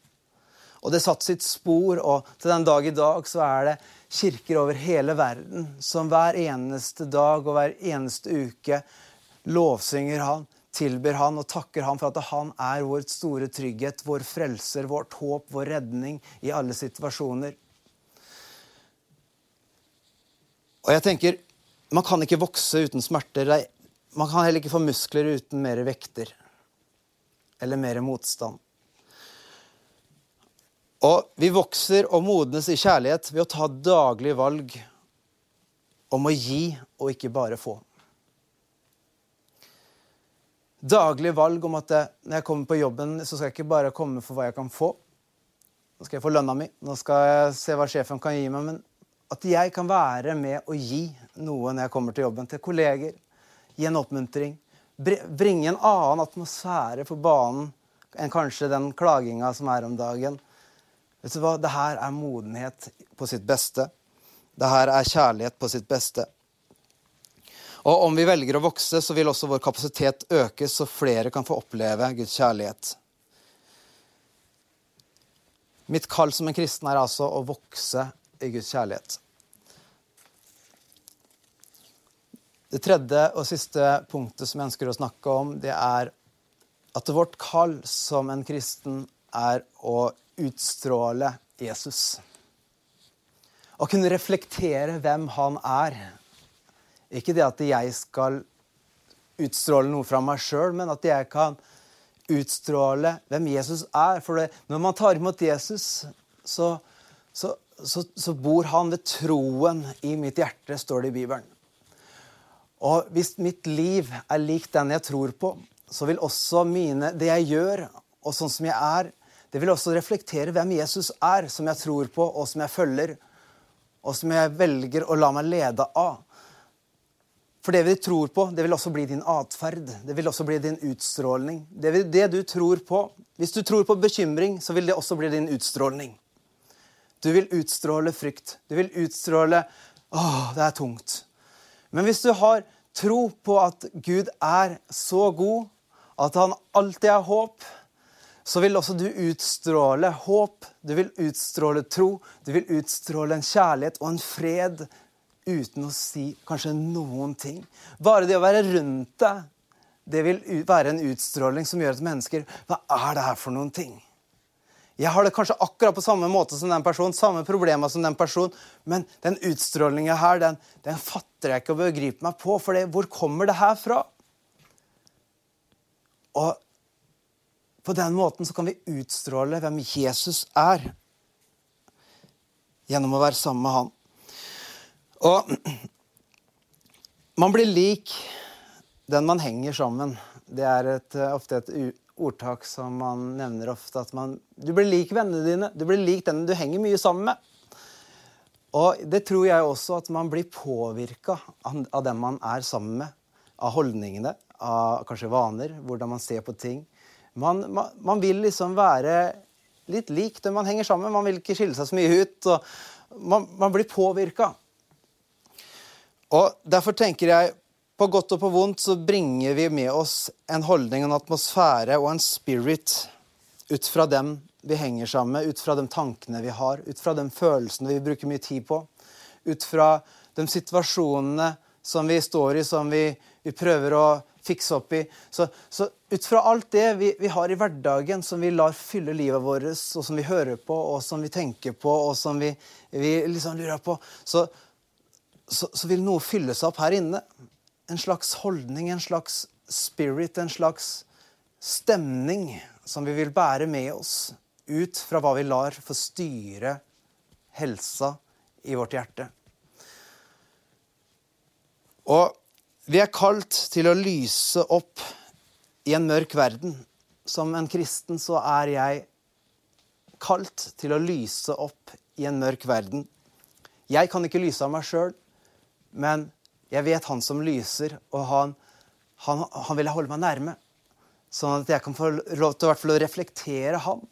Og det satte sitt spor, og til den dag i dag så er det kirker over hele verden som hver eneste dag og hver eneste uke lovsynger han, tilber han og takker han for at han er vår store trygghet, vår frelser, vårt håp, vår redning i alle situasjoner. Og jeg tenker, Man kan ikke vokse uten smerter. Man kan heller ikke få muskler uten mer vekter eller mer motstand. Og vi vokser og modnes i kjærlighet ved å ta daglige valg om å gi og ikke bare få. Daglige valg om at når jeg kommer på jobben, så skal jeg ikke bare komme for hva jeg kan få. Nå skal jeg få lønna mi, nå skal jeg se hva sjefen kan gi meg. Men at jeg kan være med å gi noe når jeg kommer til jobben. Til kolleger. Gi en oppmuntring bringe en annen atmosfære på banen enn kanskje den klaginga som er om dagen. Vet du hva? Det her er modenhet på sitt beste. Det her er kjærlighet på sitt beste. Og om vi velger å vokse, så vil også vår kapasitet øke, så flere kan få oppleve Guds kjærlighet. Mitt kall som en kristen er altså å vokse i Guds kjærlighet. Det tredje og siste punktet som jeg ønsker å snakke om, det er at vårt kall som en kristen er å utstråle Jesus. Å kunne reflektere hvem han er. Ikke det at jeg skal utstråle noe fra meg sjøl, men at jeg kan utstråle hvem Jesus er. For det, når man tar imot Jesus, så, så, så, så bor han ved troen i mitt hjerte, står det i Bibelen. Og hvis mitt liv er lik den jeg tror på, så vil også mine, det jeg gjør, og sånn som jeg er, det vil også reflektere hvem Jesus er, som jeg tror på, og som jeg følger, og som jeg velger å la meg lede av. For det vi tror på, det vil også bli din atferd. Det vil også bli din utstrålning. Det, vil, det du tror på Hvis du tror på bekymring, så vil det også bli din utstrålning. Du vil utstråle frykt. Du vil utstråle 'Å, det er tungt'. Men hvis du har tro på at Gud er så god, at han alltid har håp, så vil også du utstråle håp, du vil utstråle tro, du vil utstråle en kjærlighet og en fred uten å si kanskje noen ting. Bare det å være rundt deg, det vil være en utstråling som gjør at mennesker Hva er det her for noen ting? Jeg har det kanskje akkurat på samme måte som den personen, samme problemer som den personen, men den utstrålinga her, den, den, fatter jeg ikke og bør gripe meg på, for det, hvor kommer det her fra? Og på den måten så kan vi utstråle hvem Jesus er, gjennom å være sammen med han. Og man blir lik den man henger sammen. Det er et, ofte et ordtak som man nevner ofte. At man, du blir lik vennene dine. Du blir lik den du henger mye sammen med. Og det tror jeg også at man blir påvirka av den man er sammen med. Av holdningene, av kanskje vaner, hvordan man ser på ting. Man, man, man vil liksom være litt lik dem man henger sammen. Man vil ikke skille seg så mye ut. Man, man blir påvirka. Og derfor tenker jeg på godt og på vondt så bringer vi med oss en holdning, en atmosfære og en spirit ut fra dem vi henger sammen med, ut fra de tankene vi har, ut fra de følelsene vi bruker mye tid på, ut fra de situasjonene som vi står i, som vi, vi prøver å fikse opp i. Så, så ut fra alt det vi, vi, har i hverdagen, som vi lar fylle livet vårt, og som vi hører på, og som vi tenker på, og som vi, vi liksom lurer på, så, så, så vil noe fylle seg opp her inne en slags holdning, en slags spirit, en slags stemning som vi vil bære med oss ut fra hva vi lar få styre helsa i vårt hjerte. Og vi er kalt til å lyse opp i en mørk verden. Som en kristen så er jeg kalt til å lyse opp i en mørk verden. Jeg kan ikke lyse av meg sjøl, men jeg vet han som lyser, og han, han, han vil holde meg nærme. Sånn at jeg kan få lov til å reflektere han.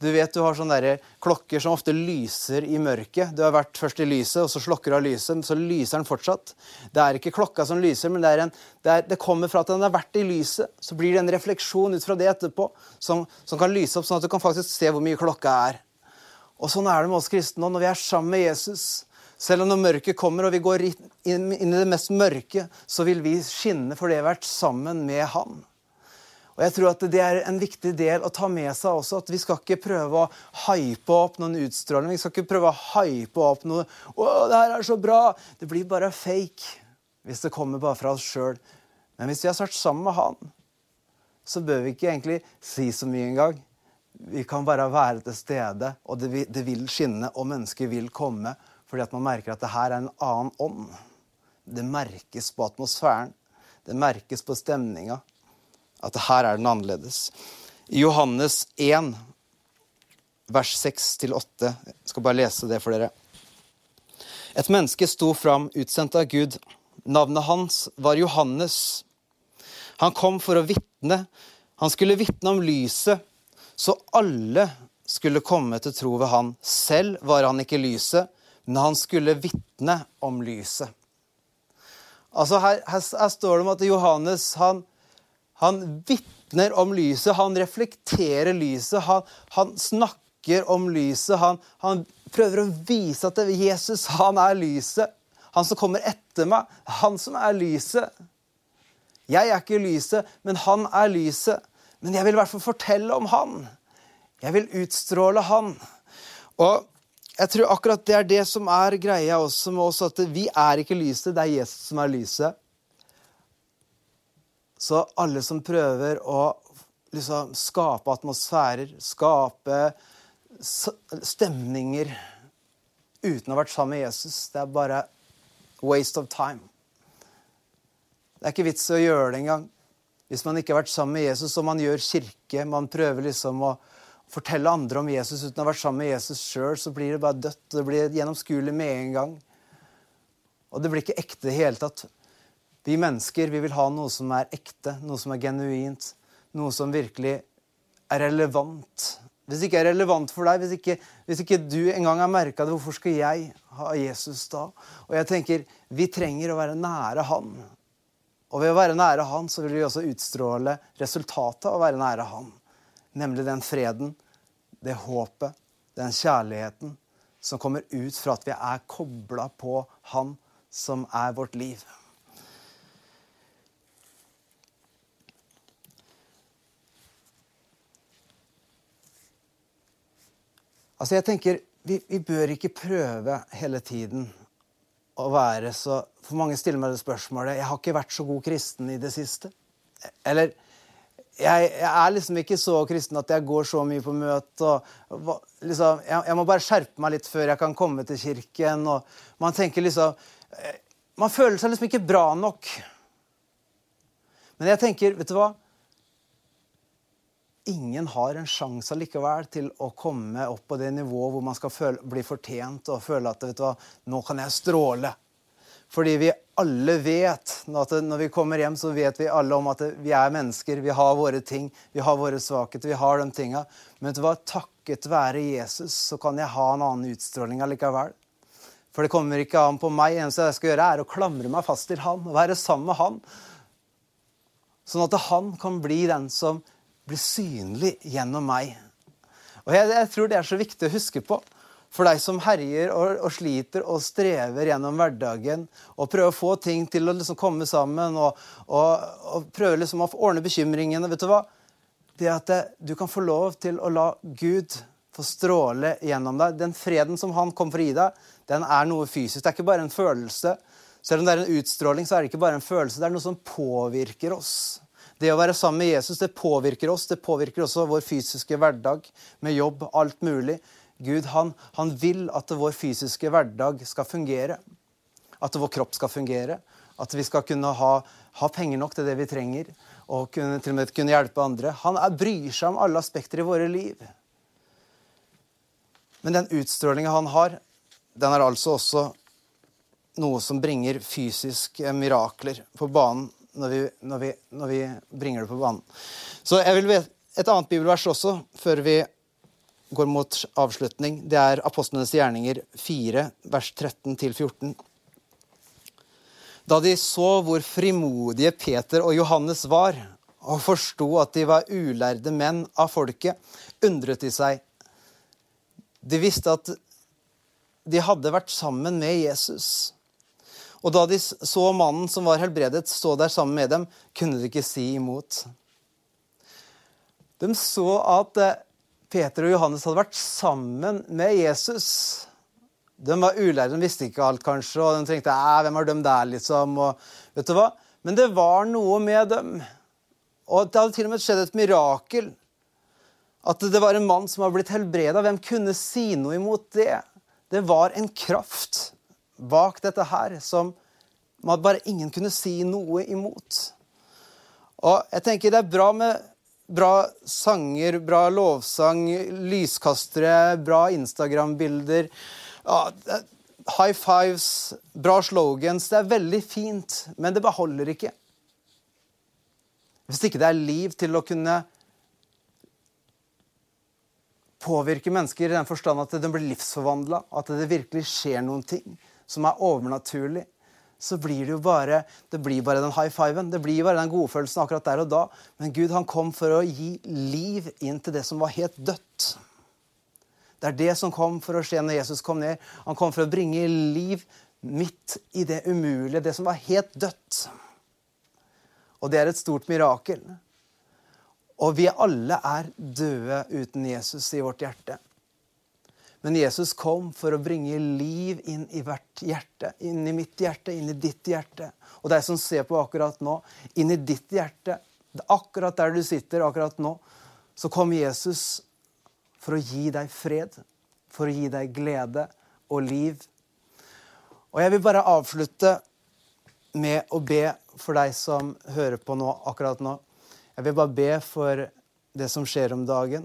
Du vet du har sånne der klokker som ofte lyser i mørket. Du har vært først i lyset, og så slokker du av lyset, så lyser den fortsatt. Det er ikke klokka som lyser, men det, en, det, er, det kommer fra at den har vært i lyset. Så blir det en refleksjon ut fra det etterpå som, som, kan lyse opp, sånn at du kan faktisk se hvor mye klokka er. Og Sånn er det med oss kristne nå når vi er sammen med Jesus. Selv om når mørket kommer og vi går inn, i det mest mørke, så vil vi skinne for vi har vært sammen med Han. Og jeg tror at Det er en viktig del å ta med seg også, at vi skal ikke prøve å hype opp noen utstråling. Vi skal ikke prøve å hype opp noe 'Å, det her er så bra!' Det blir bare fake hvis det kommer bare fra oss sjøl. Men hvis vi har vært sammen med Han, så bør vi ikke egentlig si så mye engang. Vi kan bare være til stede, og det vil, det vil skinne, og mennesker vil komme. Fordi at man merker at det her er en annen ånd. Det merkes på atmosfæren. Det merkes på stemninga at her er den annerledes. I Johannes 1, vers 6-8, jeg skal bare lese det for dere. Et menneske sto fram, utsendt av Gud. Navnet hans var Johannes. Han kom for å vitne. Han skulle vitne om lyset, så alle skulle komme til tro ved han. Selv var han ikke lyset, men han skulle vitne om lyset. Altså her, her, her står det om at Johannes han, han vitner om lyset, han reflekterer lyset, han, han snakker om lyset. Han, han, prøver å vise at det, Jesus, han er lyset. Han som kommer etter meg, han som er lyset. Jeg er ikke lyset, men han er lyset. Men jeg vil i hvert fall fortelle om han. Jeg vil utstråle han. Og jeg tror akkurat det er det som er greia også med oss, at vi er ikke lyset, det er Jesus som er lyset. Så alle som prøver å liksom skape atmosfærer, skape stemninger uten å ha vært sammen med Jesus, det er bare waste of time. Det er ikke vits i å gjøre det engang. Hvis man ikke har vært sammen med Jesus, og man gjør kirke, man prøver liksom å fortelle andre om Jesus uten å ha vært sammen med Jesus sjøl, så blir det bare dødt. Det blir gjennomskuelig med en gang. Og det blir ikke ekte i det hele tatt. Vi mennesker vi vil ha noe som er ekte, noe som er genuint, noe som virkelig er relevant. Hvis det ikke er relevant for deg, hvis ikke, hvis ikke du engang har merka det, hvorfor skal jeg ha Jesus da? Og jeg tenker, Vi trenger å være nære Han. Og ved å være nære Han så vil vi også utstråle resultatet av å være nære Han. Nemlig den freden, det håpet, den kjærligheten som kommer ut fra at vi er kobla på Han som er vårt liv. Altså jeg tenker, vi, vi, bør ikke prøve hele tiden å være så For mange stiller meg det spørsmålet Jeg har ikke vært så god kristen i det siste. Eller jeg, jeg er liksom ikke så kristen at jeg går så mye på møte. og liksom, jeg, jeg, må bare skjerpe meg litt før jeg kan komme til kirken. og Man tenker liksom eh, Man føler seg liksom ikke bra nok. Men jeg tenker, vet du hva? Ingen har en sjanse likevel til å komme opp på det nivået hvor man skal føle, bli fortjent og føle at vet du hva, nå kan jeg stråle. Fordi vi alle vet at når vi kommer hjem, så vet vi alle om at vi er mennesker. Vi har våre ting, vi har våre svakheter, vi har de tinga. Men vet du hva, takket være Jesus så kan jeg ha en annen utstråling allikevel. For det kommer ikke an på meg. Eneste jeg skal gjøre, er å klamre meg fast til han og være sammen med han. Sånn at han kan bli den som blir synlig gjennom meg. Og jeg, jeg, tror det er så viktig å huske på for deg som herjer og, og sliter og strever gjennom hverdagen og prøver å få ting til å liksom komme sammen og, og, og prøver liksom å ordne bekymringene. vet du hva? Det at det, du kan få lov til å la Gud få stråle gjennom deg. Den freden som han kom for å gi deg, den er noe fysisk. Det er ikke bare en følelse. Selv om det er en utstråling, så er det ikke bare en følelse. Det er noe som påvirker oss. Det å være sammen med Jesus det påvirker oss. Det påvirker også vår fysiske hverdag med jobb, alt mulig. Gud han, han vil at vår fysiske hverdag skal fungere. At vår kropp skal fungere. At vi skal kunne ha, ha penger nok til det vi trenger. Og kunne, til og med kunne hjelpe andre. Han er, bryr seg om alle aspekter i våre liv. Men den utstrålinga han har, den er altså også noe som bringer fysiske mirakler på banen når vi, når vi, når vi bringer det på banen. Så jeg vil vite et annet bibelvers også, før vi går mot avslutning. Det er Apostlenes gjerninger 4, vers 13-14. Da de så hvor frimodige Peter og Johannes var, og forsto at de var ulærde menn av folket, undret de seg. De visste at de hadde vært sammen med Jesus. Og da de så mannen som var helbredet, stå der sammen med dem, kunne de ikke si imot. De så at eh, Peter og Johannes hadde vært sammen med Jesus. De var ulærde, de visste ikke alt, kanskje, og de tenkte hvem er de der, liksom? Og, vet du hva? Men det var noe med dem. Og det hadde til og med skjedd et mirakel. At det var en mann som var blitt helbreda. Hvem kunne si noe imot det? Det var en kraft bak dette her som man bare ingen kunne si noe imot. Og jeg tenker det er bra med bra sanger, bra lovsang, lyskastere, bra Instagram-bilder. Ja, high fives, bra slogans. Det er veldig fint, men det beholder ikke. Hvis ikke det er liv til å kunne påvirke mennesker i den forstand at de blir livsforvandla, at det virkelig skjer noen ting som er overnaturlig, så blir det jo bare det blir bare den high fiven. Det blir bare den godfølelsen akkurat der og da. Men Gud han kom for å gi liv inn til det som var helt dødt. Det er det som kom for å skje når Jesus kom ned. Han kom for å bringe liv midt i det umulige, det som var helt dødt. Og det er et stort mirakel. Og vi alle er døde uten Jesus i vårt hjerte. Men Jesus kom for å bringe liv inn i hvert hjerte. Inn i mitt hjerte, inn i ditt hjerte. Og deg som ser på akkurat nå, inn i ditt hjerte. Akkurat der du sitter akkurat nå, så kom Jesus for å gi deg fred, for å gi deg glede og liv. Og jeg vil bare avslutte med å be for deg som hører på nå, akkurat nå. Jeg vil bare be for det som skjer om dagen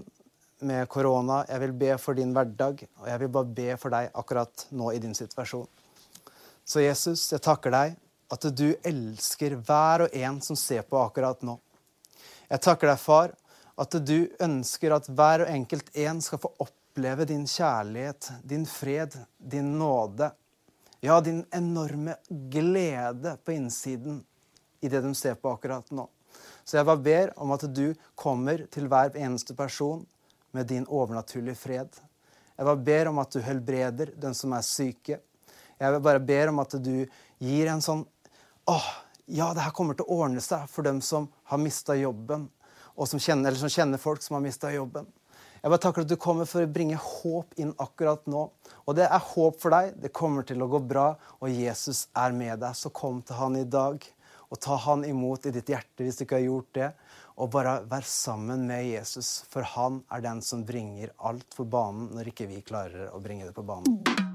med korona. Jeg vil be for din hverdag, og jeg vil bare be for deg akkurat nå i din situasjon. Så Jesus, jeg takker deg at du elsker hver og en som ser på akkurat nå. Jeg takker deg, far, at du ønsker at hver og enkelt en skal få oppleve din kjærlighet, din fred, din nåde. Ja, din enorme glede på innsiden i det de ser på akkurat nå. Så jeg bare ber om at du kommer til hver eneste person med din overnaturlige fred. Jeg bare ber om at du helbreder den som er syke. Jeg bare ber om at du gir en sånn åh, ja, det her kommer til å ordne seg for dem som har mista jobben, og som kjenner, eller som kjenner folk som har mista jobben. Jeg bare takker at du kommer for å bringe håp inn akkurat nå. Og det er håp for deg. Det kommer til å gå bra, og Jesus er med deg. Så kom til han i dag, og ta han imot i ditt hjerte hvis du ikke har gjort det og bare være sammen med Jesus, for han er den som bringer alt på banen når ikke vi klarer å bringe det på banen.